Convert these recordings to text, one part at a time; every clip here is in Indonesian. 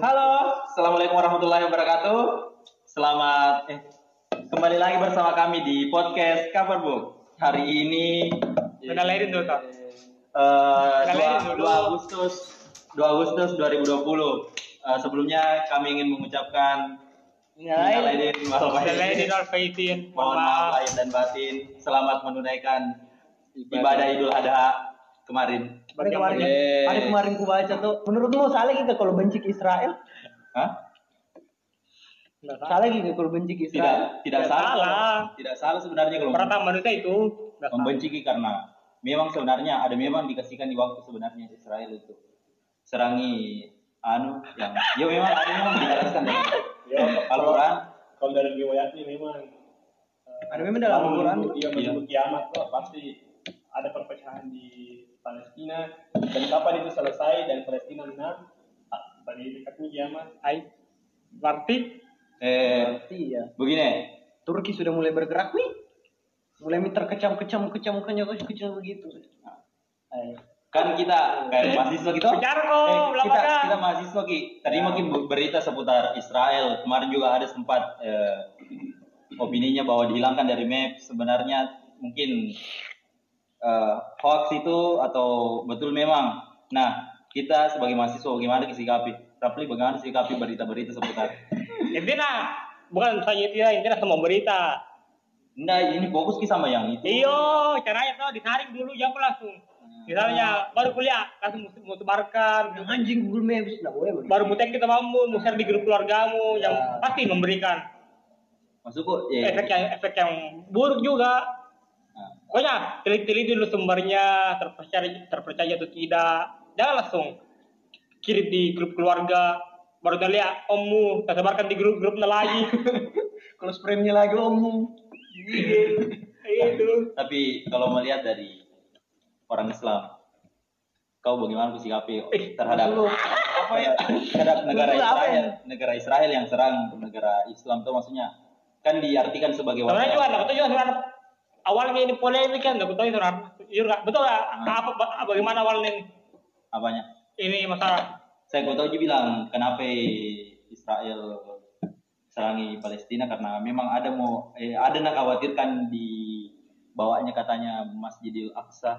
Halo, assalamualaikum warahmatullahi wabarakatuh. Selamat eh, kembali lagi bersama kami di podcast Kabar Book. Hari ini Kenalin dulu tak? eh, Kenalin 2, dulu. Agustus 2 Agustus 2020. Eh, sebelumnya kami ingin mengucapkan. Mohon maaf lahir dan batin. Selamat menunaikan ibadah Idul Adha kemarin. Ada kemarin, Yeay. ada kemarin ku baca tuh. Menurutmu salah gitu kalau benci ke Israel? Hah? Salah gitu kalau benci ke Israel? Tidak tidak Tidak salah. salah. Tidak salah sebenarnya kalau Pertama manusia itu. membenci karena memang sebenarnya ada memang dikasihkan di waktu sebenarnya Israel itu serangi anu yang ya memang ada memang dijelaskan Ya, Al-Quran kalau dari riwayatnya memang eh, Ada memang dalam Al-Quran. menunggu- Iya, menunggu kiamat kok pasti Palestina dan kapan itu selesai dan Palestina menang ah, tadi dekatnya kiamat Hai. Berarti eh Iya. begini Turki sudah mulai bergerak nih. Mulai terkecam kecam kecam kecam kecam begitu. Ayo. kan kita kayak mahasiswa kita Bicara kok, eh, kita kita mahasiswa ki tadi mungkin berita seputar Israel kemarin juga ada sempat eh, opininya bahwa dihilangkan dari map sebenarnya mungkin eh, hoax itu atau betul memang nah kita sebagai mahasiswa bagaimana sikapi Rafli bagaimana sikapi berita-berita seputar intinya bukan saja itu ya, intinya semua berita. Enggak, ini fokus ki sama yang itu. Iyo, caranya tuh ditarik dulu jangan langsung. Misalnya baru kuliah langsung mau- mau sebarkan, Yang anjing Google Maps enggak boleh baru mutek kita kamu, mau share di grup keluargamu yang pasti memberikan Maksudku, ya. efek yang efek yang buruk juga. Pokoknya teliti-teliti dulu sumbernya, terpercaya terpercaya atau tidak. Jangan langsung kirim di grup keluarga. Baru kita lihat ommu, kita sebarkan di grup-grup lagi. Kalau spremnya lagi omong. Itu. Tapi kalau melihat dari orang Islam, kau bagaimana sikapi Eh, terhadap Dulu apa ya? terhadap negara apa Israel, negara Israel yang serang negara Islam itu maksudnya kan diartikan sebagai Sebenarnya juga, warga. betul juga sebenarnya awalnya ini polemik kan, betul sebenarnya. Juga betul nggak? Apa, apa- bagaimana awalnya ini? Apanya? Ini masalah. Saya kau tahu juga bilang kenapa Israel serangi Palestina karena memang ada mau eh, ada nak khawatirkan di bawahnya katanya Masjidil Aqsa.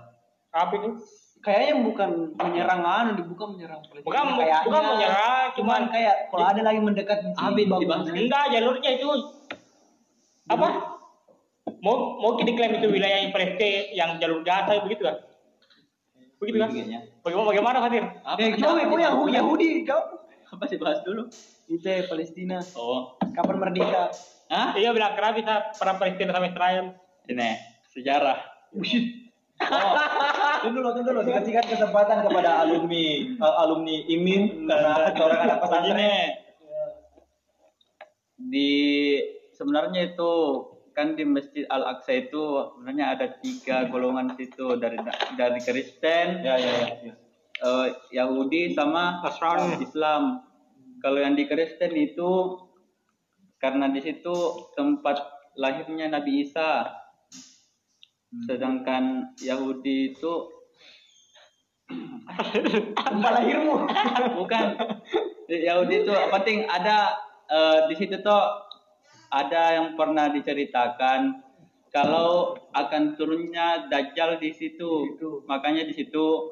Apa itu? Kayaknya bukan menyerang anu, bukan menyerang Palestina. Bukan, Kayaknya bukan menyerang, cuman cuman kayak kalau ada lagi mendekat di bangsa. enggak jalurnya itu apa? Mau mau diklaim itu wilayah Palestina yang jalur Gaza begitu kan? Begitu kan? Begitunya. Bagaimana bagaimana Fatir? Eh, coba kau yang Yahudi kau. Apa sih bahas dulu? Itu ya, Palestina. Oh. Kapan merdeka? Hah? Iya bilang kenapa bisa perang Palestina sama Israel? Ini sejarah. Bullshit. Oh, tunggu dulu, tunggu dulu. Dikasihkan kesempatan kepada alumni eh, alumni IMIN karena orang anak pesantren. Di sebenarnya itu kan di Masjid Al Aqsa itu sebenarnya ada tiga golongan situ dari dari Kristen, Ya, ya, ya. ya. eh, Yahudi sama Nasrani. Islam. Kalau yang di Kristen itu karena di situ tempat lahirnya Nabi Isa. Sedangkan Yahudi itu Tempat lahirmu. bukan Di Yahudi itu penting ada eh, di situ tuh ada yang pernah diceritakan kalau akan turunnya Dajjal di situ. Makanya di situ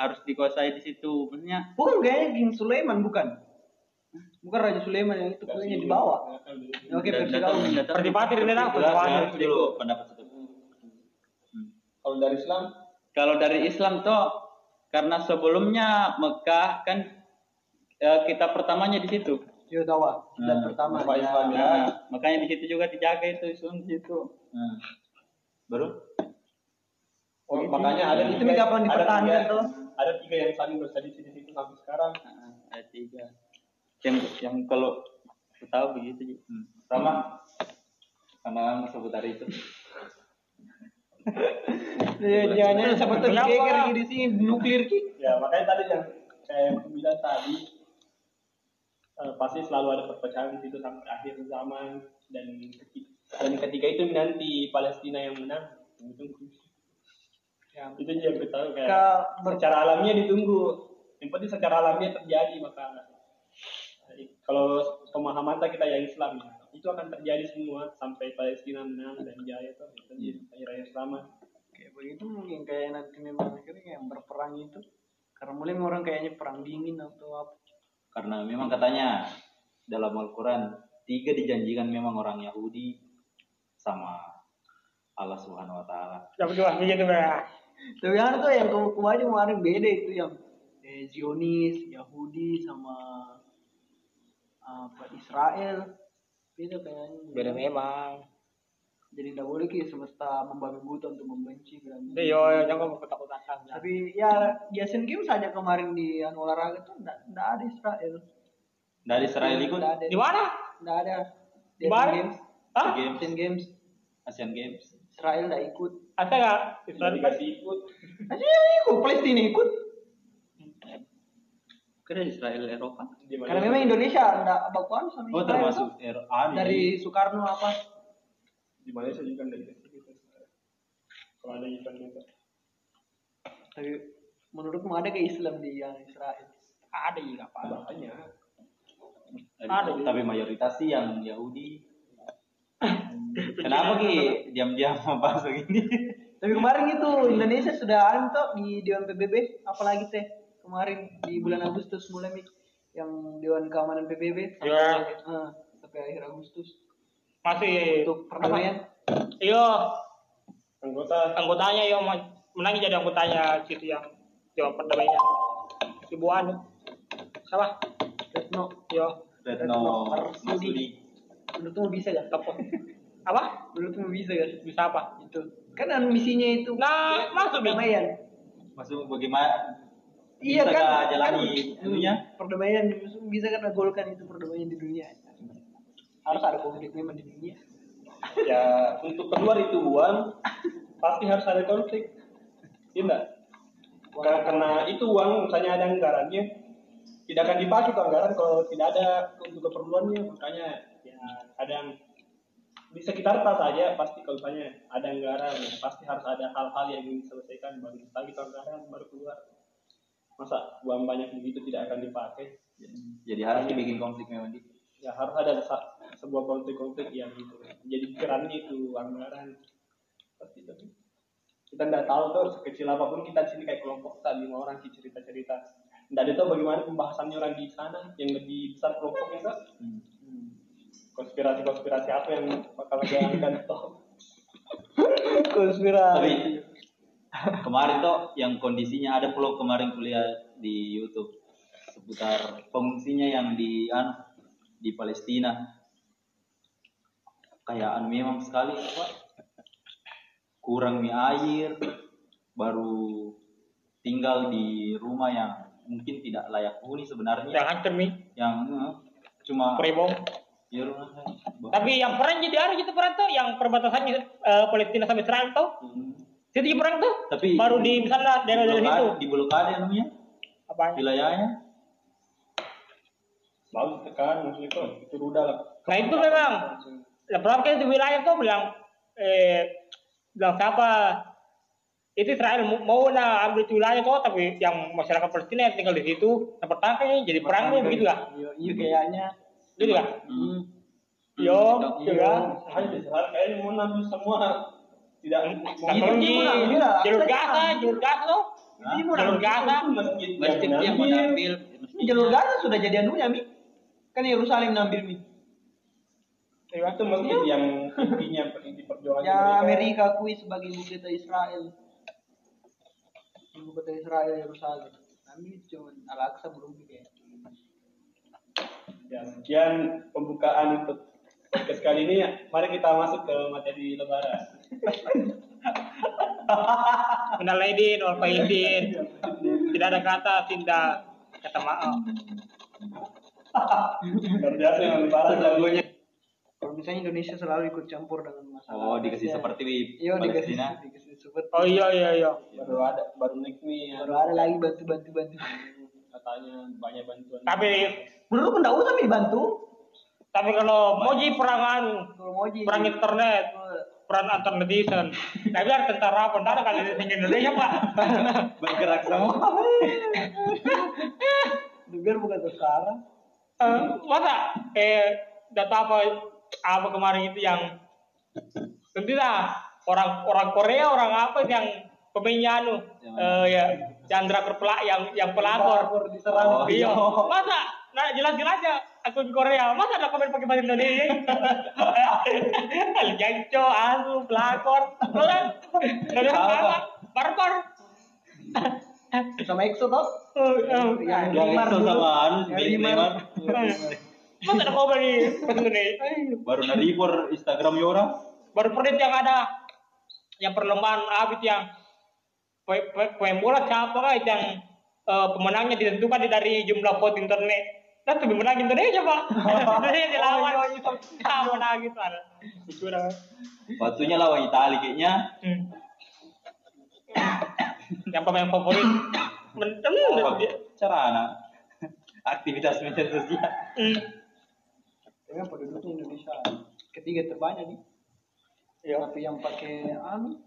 harus dikuasai. di situ. Maksudnya Bukan kayaknya King Sulaiman bukan? Bukan Raja Sulaiman yang itu kayaknya di bawah. Oke, versi Seperti Fatir ini lah, jelas dulu pendapat itu. kalau dari Islam? Kalau dari Islam tuh karena sebelumnya Mekah kan eh, kita pertamanya di situ Tawa. Dan Hmm. pertama ya. Islam ya Nah, makanya di situ juga dijaga itu Islam di situ Hmm. Baru? oh, makanya ada Itu tiga- kapan dipertahankan tuh? ada tiga yang saling berselisih di situ sampai sekarang Nah, ada tiga yang yang kalau aku tahu begitu. Hmm. Sama pandangan seputar itu. Iya, jangan sama tuh Kenapa? geger lagi di sini nuklir ki. ya makanya tadi yang kayak aku bilang tadi eh, pasti selalu ada perpecahan di situ sampai akhir zaman. Dan ketika, dan ketika itu nanti Palestina yang menang. Ditunggu. Ya. itu yang kita tahu kayak secara alamiah ditunggu. Yang penting secara alamiah terjadi maka eh, kalau pemahaman kita yang Islam ya, itu akan terjadi semua sampai Palestina menang dan jaya tuh Iya. akhir-akhir zaman. Kayak begitu mungkin kayak nanti memang akhirnya yang berperang itu karena mulai orang kayaknya perang dingin atau apa Karena memang katanya dalam Al-Quran tiga dijanjikan memang orang Yahudi sama Allah Subhanahu Wa Taala. Dapat dua begitu ya. tapi yang tuh yang ke- kemarin kemarin beda itu yang eh, Zionis Yahudi sama apa Israel beda kayaknya Beda memang. Jadi tidak boleh ki semesta membabi buta untuk membenci bilang Iya, iya, jangan takut-takutan. tapi ya Asian Games saja kemarin di anu olahraga tuh enggak ada Israel. Dari Israel ikut? Ada. Di mana? enggak ada. Di Games. Hah? Games, Asian Games. Asian Games. Israel enggak ikut. Ada nggak? Israel dikasih ikut? aja yang ikut Palestina ikut. Kira Israel Eropa. di mana karena memang Indonesia enggak bakuan sama Oh Israel termasuk tuh. er, anu, dari Soekarno apa di Malaysia juga ada ikut kalau ada event itu tapi menurutmu ada ke Islam di yang Israel ada juga apa? banyak Ada. tapi mayoritas sih yang Yahudi. Kenapa ki diam-diam membahas begini? Tapi kemarin itu Indonesia sudah anu toh di Dewan PBB, apalagi teh kemarin di bulan Agustus mulai Mik, yang Dewan Keamanan PBB sampai, Ya. eh, sampai akhir Agustus Masih untuk perdamaian. Iya, anggota anggotanya yo menang jadi anggotanya situ yang jawab perdamaian. Ibu anu. Siapa? Retno, Yo, Retno Marsudi. Marsudi. menurutmu bisa gak? apa? Apa? Menurutmu bisa gak? Bisa apa? Itu kan anu misinya itu Nah, masuk perdamaian. Maksud bagaimana? Iya Bisa kan, nggak jalani kan, itunya? perdamaian bisa kan golkan itu perdamaian di dunia. Harus ada konflik memang di dunia. ya untuk keluar itu uang pasti harus ada konflik. Iya enggak Karena, karena itu uang misalnya ada anggarannya. Tidak akan dipakai tuh anggaran kalau tidak ada untuk keperluannya. Makanya ya ada yang di sekitar tas saja pasti kalau misalnya ada anggaran ya, pasti harus ada hal-hal yang ingin diselesaikan. Baru tuh anggaran baru keluar. Masa uang banyak begitu tidak akan dipakai Jadi harus dibikin konflik memang di. Ya harus ada sebuah konflik-konflik yang gitu. Jadi pikirannya itu anggaran. Pasti itu kita nggak tahu tuh sekecil apa pun kita di sini kayak kelompok tadi lima orang sih cerita-cerita nggak ada tahu bagaimana pembahasannya orang di sana yang lebih besar kelompoknya kan konspirasi-konspirasi apa yang bakal dijalankan toh Konspirasi. Tapi kemarin tuh yang kondisinya ada vlog kemarin kuliah di YouTube. Seputar pengungsinya yang di anu di Palestina. Kayak anu memang sekali apa? Kurang mie air, baru tinggal di rumah yang mungkin tidak layak huni sebenarnya. Yang hancur Mik. Yang eh, cuma Pribong. ya rumah Tapi yang perang jadi ada gitu perang tuh yang perbatasannya eh, Palestina sama Israel tuh. Hmm. Juga perang tuh. Tapi baru di misalnya daerah-daerah situ. di blokade anunya Apa? wilayahnya bagus tekan maksudnya itu itu rudal lah. Nah itu memang. Perang kan di wilayah tuh bilang eh bilang siapa? Itu Israel mau, nah ambil itu wilayah tuh tapi yang masyarakat Palestina yang tinggal di situ nah pertama kan jadi perang tuh begitu lah. Iya, iya kayaknya. gitu lah. Hmm. yo Iya. juga hanya di Israel kayaknya mau ngambil semua. Tidak mau Nah, Itu mau ngambil jalur Gaza jalur Gaza tuh. Ini jalur Gaza. Masjid Masjid yang mau ambil. Ini jalur Gaza sudah jadi anunya, Mi. Kan Yerusalem ngambil, Mi. itu masjid yang intinya inti perjuangan Ya Amerika akui sebagai ibu kota Israel. Ibu kota Israel Yerusalem. Kami cuma Al-Aqsa belum kayak. Ya, sekian pembukaan untuk podcast kali ini. Mari kita masuk ke materi lebaran. Minal aidin wal faizin. Tidak ada kata tindak kata maaf. Yang lagunya. Kalau misalnya Indonesia selalu ikut campur dengan masalah. Oh, dikasih Ya. seperti di Iya, dikasih dikasih seperti. Oh iya iya iya. Baru ada, baru naik nih ya. Baru ada lagi bantu bantu bantu. Katanya banyak bantuan. Tapi Menurut enggak usah Mi bantu. tapi kalau mau jadi perangan Kalau mau ji. perang internet peran antar netizen. Nah biar tentara apa? Ntar ada kali netizen Indonesia pak. Bergerak semua. biar bukan tuh sekarang Eh, masa? Eh data apa apa kemarin itu yang tentu lah orang orang Korea orang apa itu yang pemainnya anu? Eh, ya yang drakor pelak yang yang pelakor. Pelakor diserang. Oh, iya. Iya. masa? Nah jelas jelas ya akun Korea. Masa ada komen pakai bahasa Indonesia? Janco asu pelakor. Kan ada apa? Barkor sama EXO toh Oh, oh. yang Neymar dulu. sama anu Neymar. Neymar. Masa ada Indonesia Baru naripor Instagram orang. baru pernah yang ada yang perlombaan abis yang pe- pe- pemain bola siapa kan yang eh, pemenangnya ditentukan dari jumlah vote internet dan tuh menang Indonesia pak Indonesia dilawan ya menang gitu ada itu dah Waktunya lawan Itali kayaknya. Hmm. yang pemain favorit mentem Oh, dia cara anak aktivitas media sosial. Hmm. Memang penduduknya Indonesia ketiga terbanyak nih Iya. tapi yang pakai anu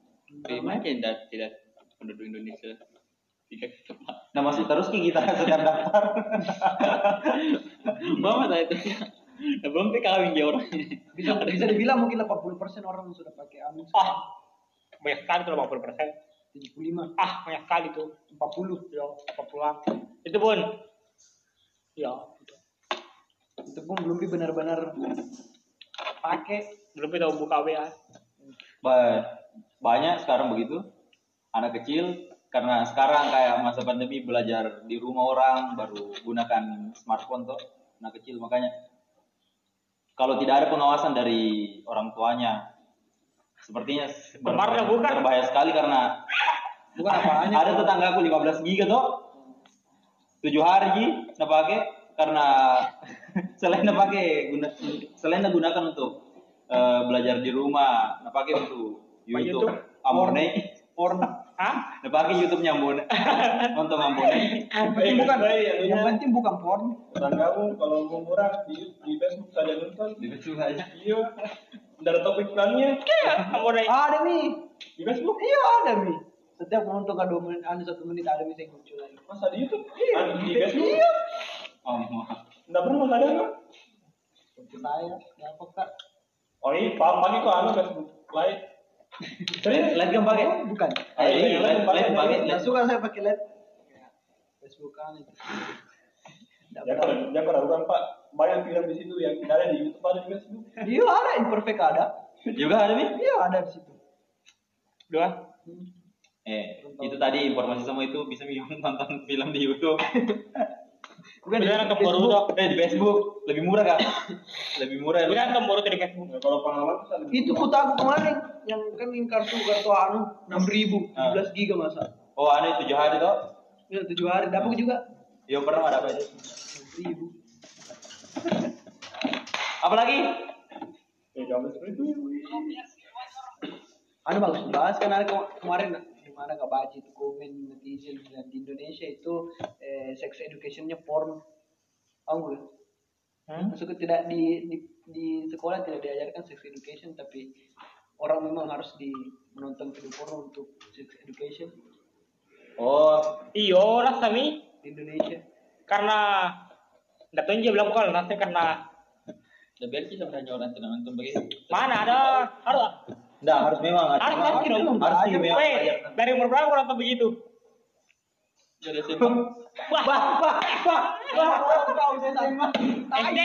Terima tidak tidak penduduk Indonesia tidak tepat. Nah masih terus ki kita sedang daftar. Bapak saya itu. Nah, belum sih kawin dia orang bisa bisa dibilang mungkin 80% orang sudah pakai anu ah banyak sekali tuh 80 persen 75 ah banyak sekali tuh. 40 ya 40 itu pun. Ya itu pun belum benar-benar pakai. Belum kita buka WA Ba- banyak sekarang begitu. Anak kecil karena sekarang kayak masa pandemi belajar di rumah orang baru gunakan smartphone tuh anak kecil. Makanya kalau tidak ada pengawasan dari orang tuanya sepertinya Kemarin bukan. berbahaya sekali karena bukan apanya ada tetanggaku 15 giga tuh tujuh hari nak pakai karena selain nak pakai guna selain nak gunakan untuk eh, belajar di rumah nak pakai untuk YouTube, YouTube? Ambone. Porn. Hah? nak pakai YouTube nyambone nonton Ambone. Yang penting bukan yang penting bukan porn. Tetanggamu kalau mau murah di, di Facebook saja nonton. di Facebook aja Iya. Ada topik iklannya Kamu udah ada nih di Facebook. iya ada mi. Setiap menonton kan dua menit anu satu menit ada mi yang muncul lagi. Masa di YouTube? Ada di Facebook. iya. Oh maaf. Nggak pernah ada nggak? saya ya apa kak. Oh iya, paham pagi kok anu Facebook Live. lihat lihat kan pakai? Bukan. Eh iya lihat lihat pakai lihat suka saya pakai LED Facebook kan itu Ya ya kalau orang Pak. Banyak film di situ yang tidak ada di YouTube ada di Facebook. iya ada. Imperfect ada. Juga ada nih? Iya ada di situ. Dua eh itu tadi informasi semua itu bisa nonton film di YouTube. Bukan di Beneran ke baru eh di Facebook. Lebih murah kan lebih murah. Ya Beneran kamu baru di Facebook. Ya, kalau pengalaman itu kota aku kemarin yang kan yang kartu kartu anu enam ribu Ah. 17 giga masa. Oh ada tujuh hari tuh ya tujuh hari. Dapat juga Yo pernah ada apa? Aja enam ribu apalagi Ya jangan seperti itu. anu bagus dibahas kan kema- kemarin gimana nggak baca itu komen netizen dan di Indonesia itu eh, sex educationnya porn. Tahu nggak? Hmm? maksudnya tidak di, di di sekolah tidak diajarkan sex education tapi orang memang harus di menonton video porno untuk sex education. Oh. Iyo rasa mi di Indonesia. Karena nggak tahu dia bilang kalau nanti karena Udah biar kita berani orang tenang nonton begitu. mana ada? Ada. Enggak harus memang harus harus dong. harus sih memang Weh, dari umur berapa orang tuh begitu? Jadi siapa? wah wah wah wah Wah, kau saya sama. SD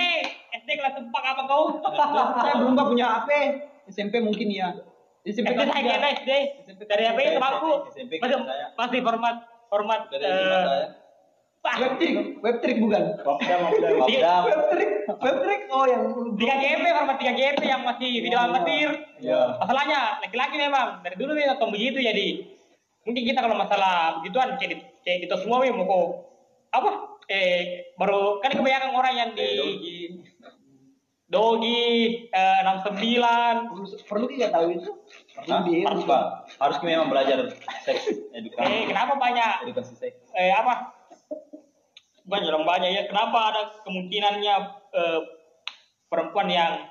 SD kelas empat apa kau? Saya belum nggak punya HP SMP mungkin ya. SMP kelas saya SD dari apa itu aku masih format format dari eh, lima saya wah, web trick web trick bukan? Wapda Wapda. Babdam web trick web trick. Oh yang tiga GP format tiga GP yang masih video amatir. Ya masalahnya laki-laki memang dari dulu dia nonton begitu jadi. Mungkin kita kalau masalah begituan kayak di- kayak kita semua memang mau kok apa? Eh baru kan kebanyakan orang yang di dogi eh, 69 perlu perlu kita tahu itu. Di harus pak harus memang belajar seks eh edukasi kenapa banyak? Edukasi seks. Eh apa bukan jarang banyak ya. Kenapa ada kemungkinannya eh, perempuan yang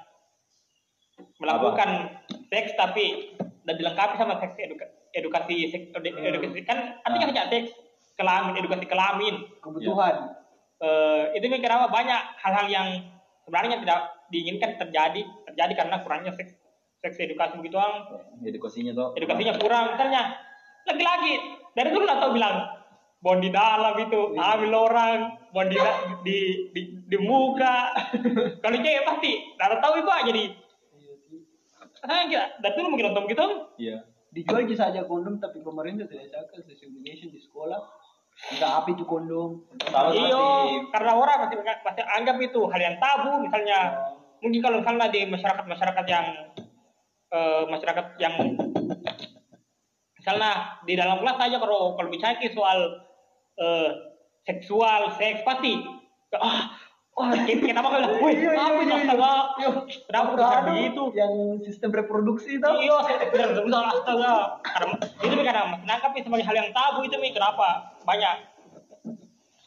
melakukan seks tapi dan dilengkapi sama seks eduka- edukasi seks edu- edukasi kan artinya hanya seks kelamin edukasi kelamin. Kebutuhan. Eh, itu kenapa banyak hal-hal yang sebenarnya tidak diinginkan terjadi terjadi karena kurangnya seks seks edukasi begitu ang edukasinya tuh edukasinya kurang. Misalnya lagi-lagi dari dulu lah tau bilang bon di dalam itu. Ambil orang bon di, di, di, di muka. Kalau cewek pasti tidak tahu itu aja di. Saya kira dari dulu mungkin nonton gitu. Iya. Dijual aja saja kondom tapi pemerintah tidak cakap sesuai obligation di sekolah. Enggak apa itu kondom. iyo karena orang masih masih anggap itu hal yang tabu misalnya. Mungkin kalau misalnya di masyarakat masyarakat yang eh, masyarakat yang misalnya di dalam kelas saja kalau kalau bicara soal eh, seksual seks pasti. Ah oh kenapa kau bilang wih apa itu astaga kenapa kau bisa begitu? Yang sistem reproduksi itu. Iya, tidak berusaha astaga. Karena itu nih karena menangkap itu sebagai hal yang tabu itu nih kenapa? Banyak.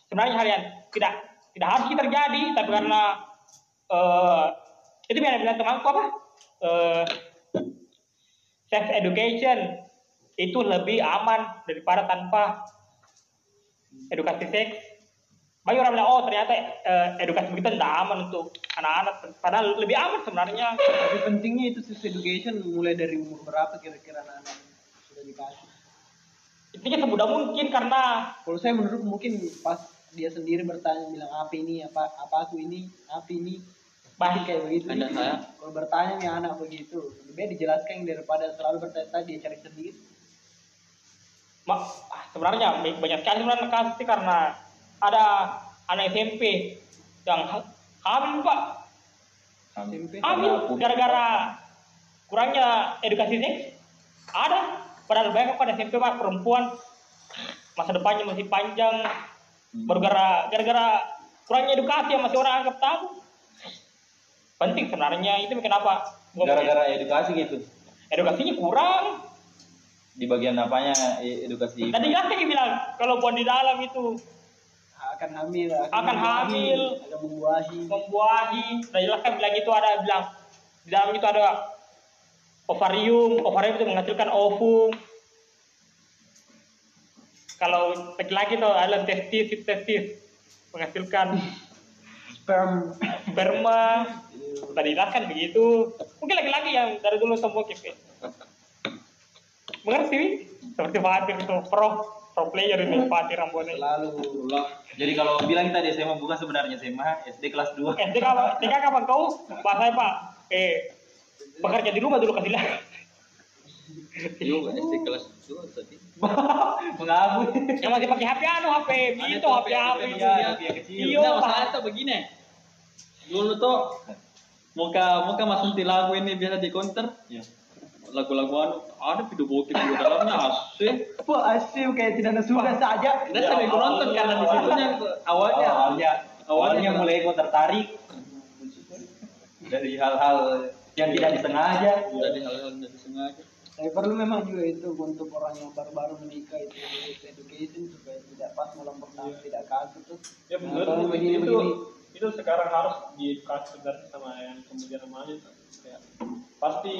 Sebenarnya hal yang tidak tidak harus terjadi tapi karena eh itu yang bilang temanku apa? Eh sex education itu lebih aman daripada tanpa edukasi seks banyak orang bilang oh ternyata eh, edukasi begitu tidak aman untuk anak-anak padahal lebih aman sebenarnya Tapi pentingnya itu sex education mulai dari umur berapa kira-kira anak-anak sudah dikasih. intinya semudah mungkin karena Kalau saya menurut mungkin pas dia sendiri bertanya bilang apa ini apa apa aku ini apa ini Baik. kayak begitu. Ada. Kalau bertanya nih anak begitu, lebih baik dijelaskan daripada selalu bertanya dia cari sendiri. Ma, ah, sebenarnya ba- banyak sekali sebenarnya sih karena ada anak SMP yang ha- hamil pak hamil gara-gara kurangnya edukasi seks ada padahal banyak pada SMP pak perempuan. Masa depannya masih panjang. Baru gara- gara-gara kurangnya edukasi yang masih orang anggap tabu. Penting sebenarnya itu kenapa gara-gara edukasi gitu? Edukasinya kurang di bagian apanya edukasi tadi kan dia bilang kalau buat di dalam itu. Akan hamil, Akan hamil. akan membuahi. membuahi. Dan jelas kan bilang itu ada bilang di dalam itu ada ovarium. Ovarium itu menghasilkan ovum. Kalau laki-laki itu ada testis testis menghasilkan sperm. sperma. Tadi jelaskan begitu. Mungkin laki-laki yang dari dulu semua kipe mengerti seperti Fatir itu pro pro player ini Fatir Rambone Selalu jadi kalau bilang tadi SMA bukan sebenarnya SMA SD kelas 2 SD kapan, TK kapan kau? Bahasa Pak. Eh, bekerja di rumah dulu kasih lah. Yuk, SD kelas 2 tadi. mengaku Yang masih pakai HP anu, HP itu, HP HP. iya. Iya, Nah, masalah tuh begini. Dulu tuh muka muka masuk di lagu ini biasa di counter. Iya. Lagu-lagu anu ada video bokep di dalamnya asik. Wah asyik kayak tidak ada suka saja. Dan sampai gue nonton karena di situnya awalnya awalnya awalnya Awalnya- mulai kok tertarik dari hal-hal yang tidak disengaja dari hal-hal yang tidak disengaja. Tapi perlu memang juga itu untuk orang yang baru-baru menikah itu education supaya tidak pas malam pertama tidak kaku tuh. Ya Nah, benar begini begini. Itu sekarang harus diedukasi sebenarnya sama yang kemudian tuh. Kayak, pasti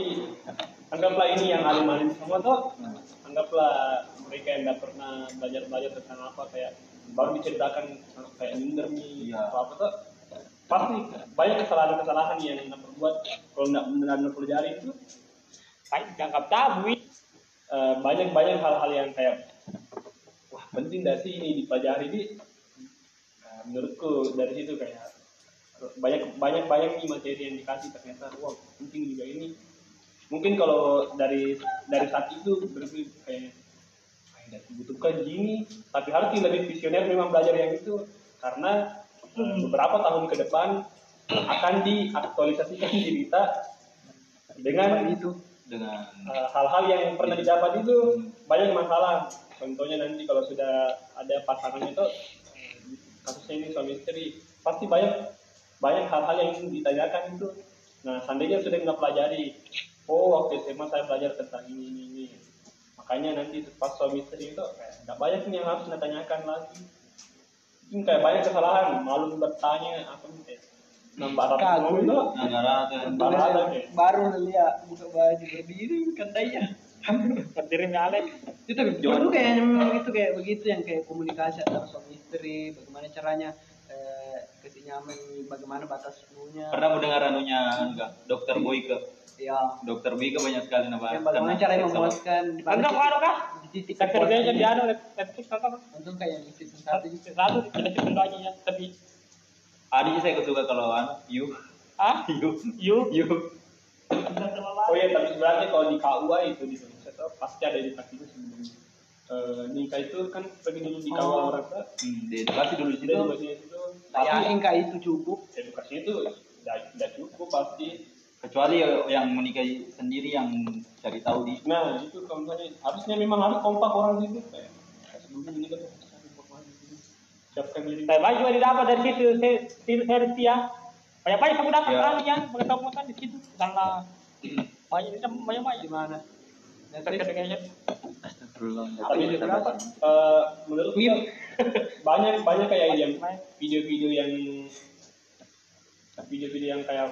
anggaplah ini yang alim-alim semua tuh anggaplah mereka yang tidak pernah belajar-belajar tentang apa kayak baru diceritakan kayak minder Iya. apa apa tuh pasti banyak kesalahan-kesalahan yang anda perbuat kalau tidak benar-benar pelajari itu Baik, dianggap tabu. eh, banyak-banyak hal-hal yang kayak wah penting gak sih ini dipelajari di Nah, menurutku dari situ kayak banyak banyak banyak nih materi yang dikasih ternyata wah penting juga ini. Mungkin kalau dari dari saat itu berarti kayak tidak dibutuhkan gini. Tapi harus lebih visioner memang belajar yang itu karena eh, beberapa tahun ke depan akan diaktualisasikan diri kita dengan itu dengan Uh, hal-hal yang pernah didapat itu banyak masalah. Contohnya nanti kalau sudah ada pasangan itu kasusnya ini suami istri pasti banyak banyak hal-hal yang ditanyakan itu. Nah, seandainya sudah nggak pelajari, oh waktu SMA saya belajar tentang ini ini ini. Makanya nanti pas suami istri itu kayak nggak banyak nih yang harus ditanyakan lagi. Mungkin kayak banyak kesalahan, malu bertanya apa nih. Nambah Kagum. rapi itu, negara kan nambah rata baru lihat buka baju berdiri katanya. Berdiri nyalek. itu perlu kayaknya memang itu kayak begitu yang kayak komunikasi antara suami istri bagaimana caranya eh, nyaman bagaimana batas punya Pernah mau dengar anunya enggak? Dokter Boyke. ya Dokter Boyke banyak sekali nama. yang bagaimana cara memuaskan Nonton kok anu kah? di titik Segregation di anu Netflix nonton. untung kayak yang season satu Satu cuma doanya ya, tapi Ada sih saya suka kalau anu, you, ah you, you you. Oh iya, tapi sebenarnya kalau di KUA itu di Tuh pasti ada edukasinya sebelum eh, nikah itu kan pergi dulu di KUA Oh. orang tuh. Hmm, di edukasi dulu situ. edukasinya itu ya tapi ingka itu cukup edukasi itu tidak cukup pasti. Kecuali yang menikahi sendiri yang cari tahu di Nah itu kalau misalnya harusnya memang harus kompak orang situ kayak sebelum kan di sini. Siapkan diri. Saya banyak juga didapat dari situ, saya saya- saya setia. Banyak banyak aku dapat Ya. kan ya, pengetahuan di situ karena banyak banyak banyak. di mana Tapi itu kenapa? Eh, menurut gue banyak banyak kayak yang video-video yang video-video yang kayak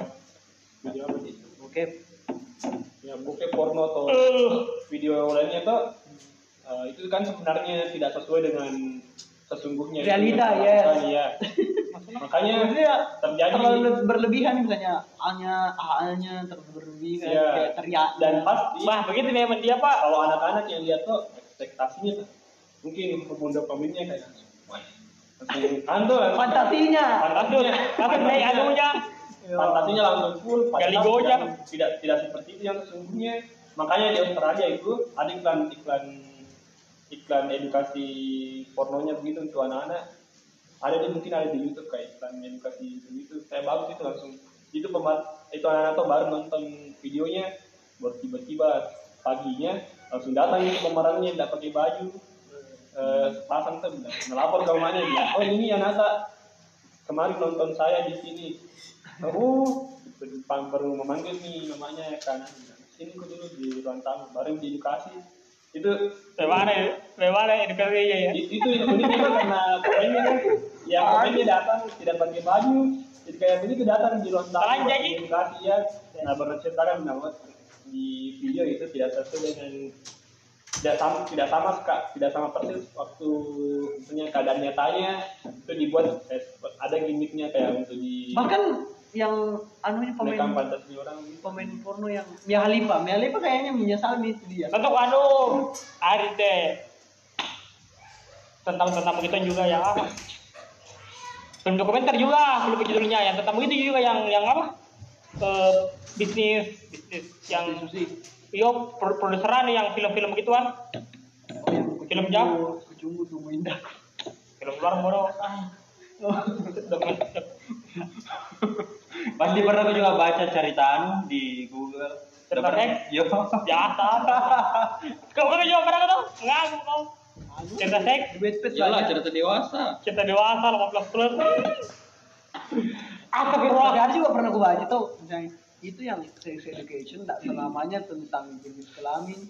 video apa sih? oke Ya bokep porno atau Eh, video lainnya tuh eh, itu kan sebenarnya tidak sesuai dengan sesungguhnya Realita, ya. iya. makanya Maksudnya terjadi terlalu berlebihan misalnya A-nya A-nya terlalu berlebihan Iya. kayak teriak dan pasti Bah, begitu memang dia Pak. kalau anak-anak yang lihat tuh ekspektasinya tuh mungkin pemuda pemudanya kayak wah kantor fantasinya Langsung langsung naik anunya. fantasinya langsung full tidak, tidak tidak seperti itu yang sesungguhnya makanya di Australia itu ada iklan iklan iklan edukasi pornonya begitu untuk anak-anak. Ada di mungkin ada di YouTube kayak iklan edukasi begitu saya bagus itu langsung. Itu pembat itu anak-anak tuh baru nonton videonya baru tiba-tiba paginya langsung datang itu pemerannya tidak pakai baju. Eh, pasang tuh melapor ke rumahnya bilang oh ini anak tak kemarin nonton saya di sini. Oh baru memanggil nih namanya kan. Sini kok dulu di ruang tamu baru diedukasi itu Bagaimana bagaimana edukasinya ya? itu itu karena pemainnya kan yang pemainnya datang tidak pakai baju jadi kayak begitu datang di ruang tamu edukasi ya nah baru ceritakan bahwa di video itu tidak sesuai dengan tidak sama tidak sama Kak, tidak sama persis waktu misalnya keadaan nyatanya itu dibuat eh, ada gimmicknya kayak untuk di bahkan yang anunya merekam pemain fantasi orang gitu. pemain porno yang Mia Khalifa Mia Khalifa kayaknya menyesal nih itu dia Tentu anu hari teh tentang tentang begitu juga ya. Film dokumenter juga, film judulnya yang tentang begitu juga yang yang apa? Eh, bisnis bisnis yang susi Yo, pro- produseran yang film-film gituan, oh yang Film jam? kecumbu tuh indah film luar bodoh. Ah, dokumenter. Pasti pernah aku juga baca cerita anu di Google. Cerita Pernah- seks? Yo. Biasa. Kau kau juga pernah kau? Enggak, kau. Cerita seks, Iyalah banyak. cerita dewasa. cerita dewasa 18 plus. Apa tapi bro? ada juga pernah gue baca tuh misalnya itu yang sex education tidak selamanya tentang jenis kelamin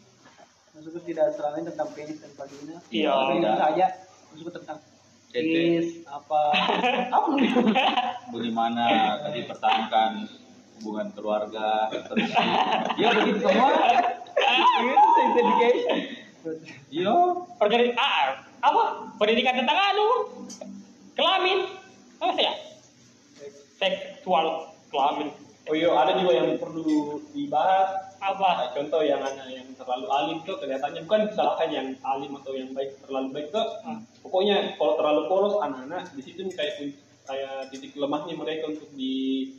maksudnya tidak selamanya tentang penis dan vagina Iya, Tapi itu tidak. saja maksudnya tentang Penis apa Bagaimana dipertahankan hubungan keluarga terus ya begitu semua itu sex education yo Perjadi ah, apa? Pendidikan tentang anu kelamin. Apa sih ya? Seksual kelamin. Oh iya, ada juga yang perlu dibahas. Apa? Nah, contoh yang anak yang terlalu alim tuh kelihatannya bukan disalahkan yang alim atau yang baik terlalu baik tuh. Hmm. Pokoknya kalau terlalu polos anak-anak di situ nih kayak kayak titik lemahnya mereka untuk di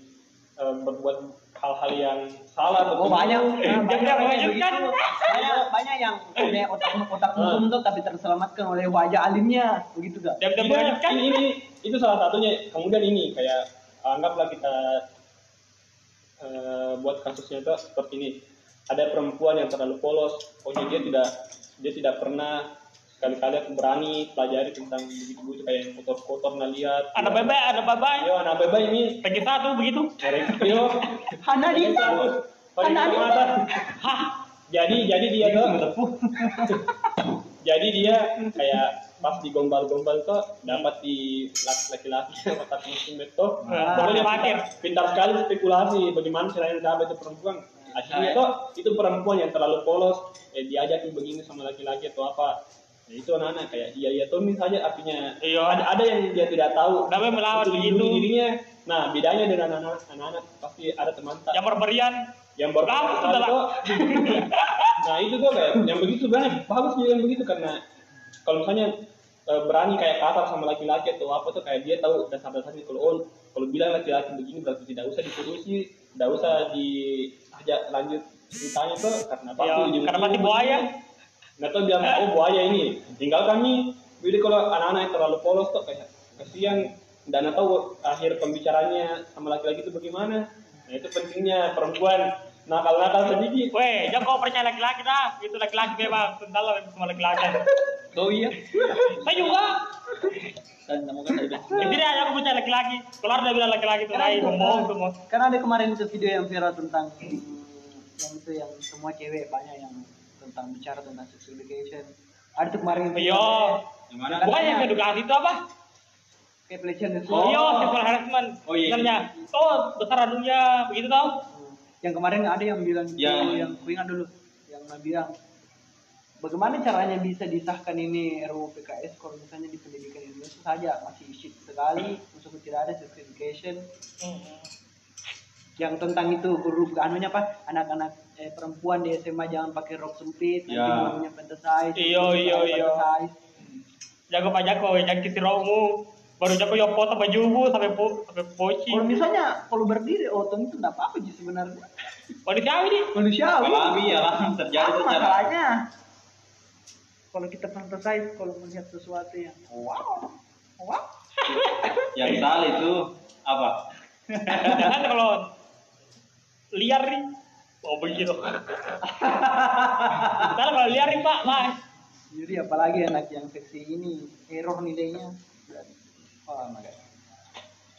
eh, berbuat hal-hal yang salah atau oh banyak Jangan banyak begitu banyak banyak yang punya otak otak hukum tuh tapi terselamatkan oleh wajah alimnya begitu gak lanjutkan. ini, ini itu salah satunya. Kemudian ini kayak anggaplah kita eh, buat kasusnya itu seperti ini. Ada perempuan yang terlalu polos, pokoknya dia tidak dia tidak pernah sekali-kali aku berani pelajari tentang begitu-begitu kayak yang kotor-kotor lihat. Ada bebek, ada babai. Yo, anak beba ini Lagi satu begitu. yo. Hana di Paling Anak. Hah, Jadi jadi dia tuh jadi dia kayak pas digombal-gombal tuh dapat di laki-laki otak muslim itu Ah. pokoknya pintar sekali spekulasi bagaimana caranya dapat itu perempuan akhirnya tuh itu perempuan yang terlalu polos eh, diajak begini sama laki-laki atau apa Ya, itu anak-anak kayak iya iya Tommy saja artinya Iya. ada ada yang dia tidak tahu Namanya melawan begitu. dirinya nah bedanya dengan anak-anak anak-anak pasti ada teman tak Yang berberian. yang dah. kok. nah itu tuh kayak yang begitu sebenarnya bagus juga yang begitu karena kalau misalnya eh, berani kayak kasar sama laki-laki atau apa tuh kayak dia tahu dasar-dasarnya kalau oh kalau bilang laki-laki begini berarti tidak usah diterusi tidak usah diajak lanjut ceritanya tuh karena pasti Ya, ujung-ujungnya karena pasti buaya. Nggak tahu bilang oh buaya ini tinggal kami jadi kalau anak-anak yang terlalu polos tuh kayak kasihan dan tahu akhir pembicaranya sama laki-laki itu bagaimana nah itu pentingnya perempuan nakal-nakal sedikit Weh, jangan kau percaya laki-laki dah. Itu laki-laki memang tentang lah sama laki-laki. Oh iya. Saya juga. Dan kamu kan. Intinya aku percaya laki-laki. Keluar dia bilang laki-laki itu baik, bohong semua. Karena ada kemarin itu video yang viral tentang yang itu yang semua cewek banyak yang tentang bicara tentang sex education. Ada tuh kemarin yang Iya. Yang mana? Bukan yang edukasi itu apa? kayak pelecehan Oh, seksual. iya, sexual harassment. Oh, iya. Sebenarnya. Oh, besar dunia, begitu tau? Yang kemarin ada yang bilang Yang- yang yang ku ingat dulu yang bilang bagaimana caranya bisa disahkan ini RUU PKS kalau misalnya di pendidikan Indonesia saja masih shit sekali, maksudnya tidak ada sex education yang tentang itu huruf anunya apa anak-anak eh, perempuan di SMA jangan pakai rok sempit nanti Ya. namanya fantasize Iya, iya, iya. fantasize. Jago pak jago, yang kisi romu. Baru jago yang foto bajumu sampai po, sampai poci. kalau misalnya kalau berdiri otong itu enggak apa-apa sih sebenarnya Manusiawi nih. manusiawi Alami ya kan terjadi secara masalahnya kalau kita fantasize kalau melihat sesuatu yang wow wow yang salah itu apa? Jangan kalau liar nih. Oh begitu. Ntar kalau liar nih pak, pak. jadi apalagi anak yang seksi ini error nilainya oh my god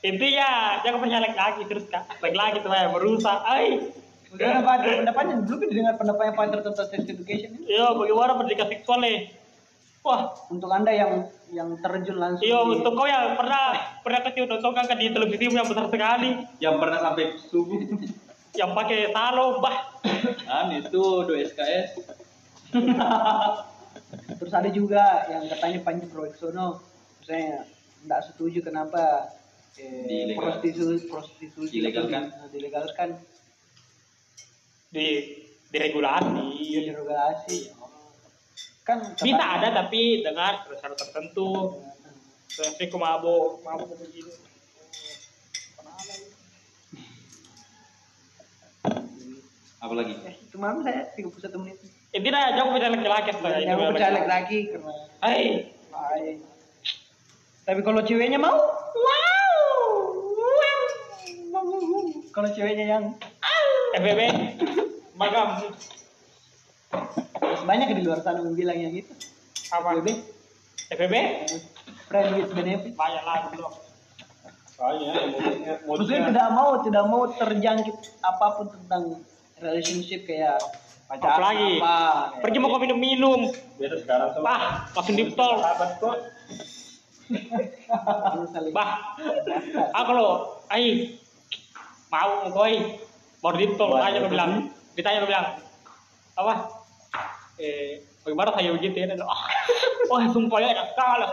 Intinya jangan percaya laki-laki terus kak. Laki-laki tuh ya merusak. Ay. Bagaimana Pak pendapatnya? Belum didengar pendapatnya Pak tentang sex education ini? Iya, bagaimana pendidikan seksual nih? Wah, Untuk anda yang yang terjun langsung iya di- untuk kau yang pernah pernah kecil nonton kan di televisi yang besar sekali, Yang pernah sampai subuh. yang pakai talo, bah. Kan itu do SKS. Terus ada juga yang katanya Panji Prawieksono, misalnya tidak setuju kenapa eh, prostitusi prostitusi itu Dilegalkan. di- dilegalkan di diregulasi. dia dirogasi. Kan Bisa ada tapi dengan syarat tertentu. Seperti aku mabuk, mabuk begini. Apalagi? Eh, kemarin saya 31 menit. Intinya jangan percaya laki-laki saya. Mau percaya laki-laki Hai. Tapi kalau ceweknya mau, wow, wow. kalau ceweknya yang FBB, magam, Terus banyak di luar sana yang bilang yang itu. apa? FWB, FBB? friend with benefit. Banyak lah belum. soalnya modusnya Maksudnya tidak mau tidak mau terjangkit apa pun tentang relationship kayak pacaran Apalagi, apa. pergi mau kau minum-minum, biasa sekarang sama bah, langsung di tol. Bah, ah kalau, ai, mau koi, baru di tol, lo itu bilang, ditanya lo bilang, apa? Eh, bagaimana saya begitu ya? Dan, ah, wah sumpah ya, enak sekali,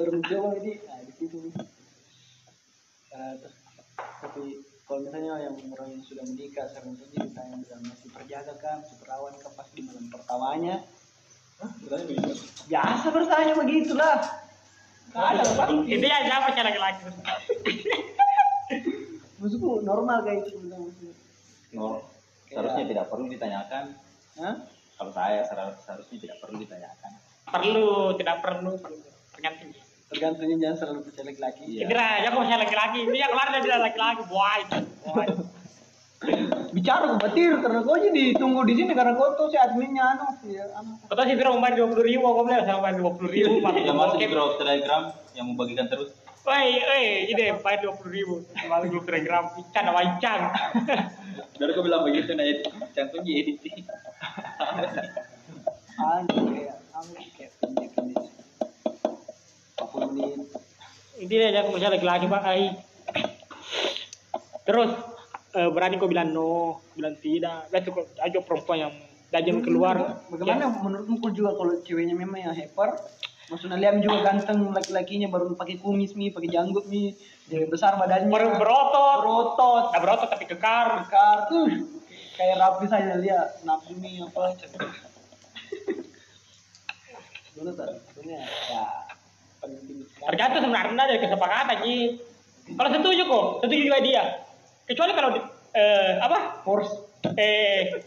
baru mencoba ini nah di situ nih. Eh, terus, tapi kalau misalnya yang orang yang sudah menikah sering saja ditanya bilang masih perjaga kan masih perawan kan pasti malam pertamanya Hah, bertanya biasa bertanya begitulah. Nggak ada apa Intinya jangan percaya laki-laki. maksudku normal kayak itu maksudnya No, seharusnya tidak perlu ditanyakan. Hah? Kalau saya seharusnya, seharusnya tidak perlu ditanyakan. Perlu, tidak perlu, perlu. Tergantung. tergantungnya jangan selalu percaya laki-laki Iya. Intinya jangan percaya laki-laki. Intinya keluar dari bilang laki-laki, boy. boy. bicara ke batir karena kau jadi ditunggu di sini karena kau tuh si adminnya anu ya anu Kata si Viro mau main dua puluh ribu, aku bilang saya main dua puluh ribu, Yang masuk di grup telegram yang membagikan terus. Woi, woi, ini main dua puluh ribu, masuk grup telegram, ikan sama ikan. Baru kau bilang begitu nah edit. Cantumnya editing. anu kayak anu kayak pendek pendek 40 menit Intinya jangan percaya laki-laki, Pak. Ai. Terus eh, berani kau bilang no, bilang tidak. Lihat tuh aja perempuan yang Dajjal keluar. Bagaimana menurutmu kau juga kalau ceweknya memang yang hyper? Maksudnya liam juga ganteng laki-lakinya baru pakai kumis mi, pakai janggut mi, dia besar badannya. Baru berotot. berotot, Nah, berotot tapi kekar. bekar tuh kayak rapi saja dia nafsu mi apa. Dulu tak, sebenarnya ya penting. Tergantung sebenarnya dari kesepakatan Ji. Kalau setuju kok, setuju juga dia. Kecuali kalau eh, apa? Force. Eh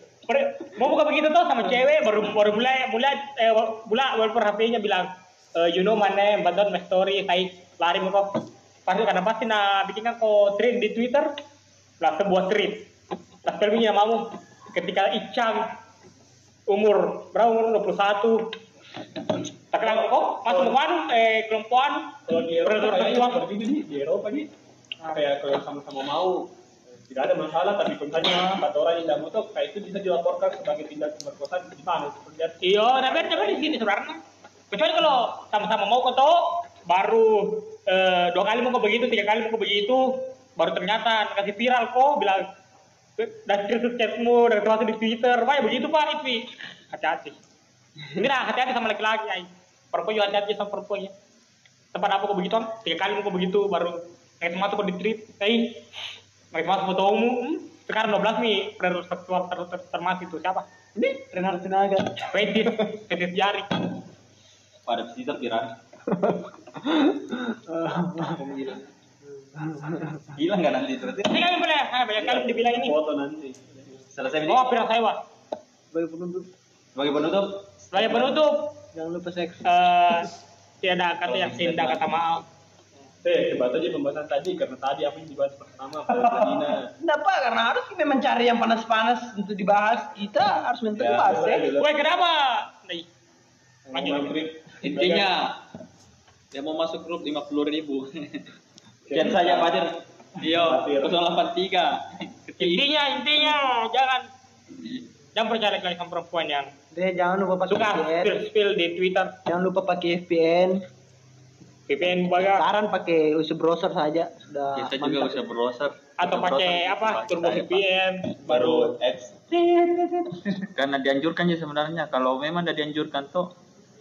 mau buka begitu tuh sama cewek baru baru mulai mulai eh mulai walaupun HP-nya bilang eh, you know my name but don't my story. Saya lari kok. Pasti karena pasti nah bikin kan kok tweet di Twitter? Lah sebuah tweet lah filmnya namamu ketika Icang umur berapa umur? 21 tak kenal kok. Masuk ke eh kelompokan. Kalau di Eropa itu Eropa nih. Kayak kalau sama-sama mau tidak ada masalah tapi misalnya empat orang yang tidak mau kayak itu bisa dilaporkan sebagai tindak pemerkosaan di mana seperti itu. Iya, tapi tapi di sini sebenarnya. Kecuali kalau sama-sama mau kok toh, baru eh, dua kali mau begitu, tiga kali mau begitu, baru ternyata kasih viral kok bilang dan screenshot chatmu dan termasuk di Twitter, pak ya begitu pak itu hati-hati. Ini lah hati-hati sama laki-laki ay. Perempuan juga hati-hati sama perempuan ya. Tempat apa kok begitu? Tiga kali mau begitu baru kayak masuk kok di tweet, hey, kayak masuk fotomu, hmm, sekarang 12 nih predator seksual ter, ter, termasuk itu siapa? Ini Renard Sinaga. Fetis, fetis jari. Pada pesisir viral hilang nggak nanti terus Ini kami boleh, ah, banyak kali dibilang ini. Foto nanti. selesai ini Oh, pirang saya wah. Sebagai penutup, sebagai penutup Sebagai penutup, jangan lupa seks. eh tiada kata yang indah kata maaf. Eh, debat aja pembahasan tadi karena tadi apa yang dibahas pertama Palestina. Pak, karena harus memang cari yang panas-panas untuk dibahas. Kita harus minta Ya, dibahas ya. Woi, kenapa? Nih, Lanjut. Intinya dia mau masuk grup 50 ribu. kian saja Fatir Iya, 083. intinya, intinya jangan jangan percaya lagi sama perempuan yang Deh, jangan lupa pakai suka VPN. spill spill di Twitter, Jangan lupa pakai VPN. VPN baga Saran pakai user browser saja. Sudah Kita juga bisa browser. atau pakai apa? Turbo VPN. baru X Karena dianjurkan ya sebenarnya. Kalau memang tidak dianjurkan tuh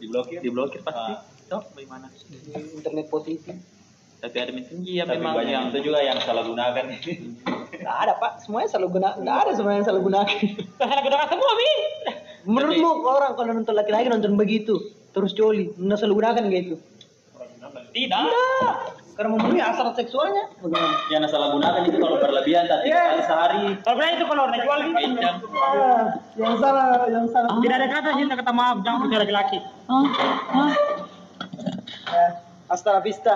diblokir diblokir pasti. Ah. Tuh, bagaimana? di internet positif. Tapi ada tinggi ya tapi memang banyak yang itu juga yang salah gunakan Enggak ada pak, semuanya selalu guna, enggak ada semuanya yang selalu gunakan. Terserah gunakan semua, Mi. Menurutmu orang kalau nonton laki-laki nonton begitu, terus coli, nggak selalu gunakan gitu? Tidak. Tidak, karena memenuhi hasrat seksualnya. Bagaimana? yang salah gunakan itu kalau berlebihan tadi Iya. kali sehari Kalau bilang itu kalau jual gitu. Ah, yang salah, yang salah. Tidak ada kata cinta kata maaf, jangan percaya laki-laki. Eh, Hasta la vista.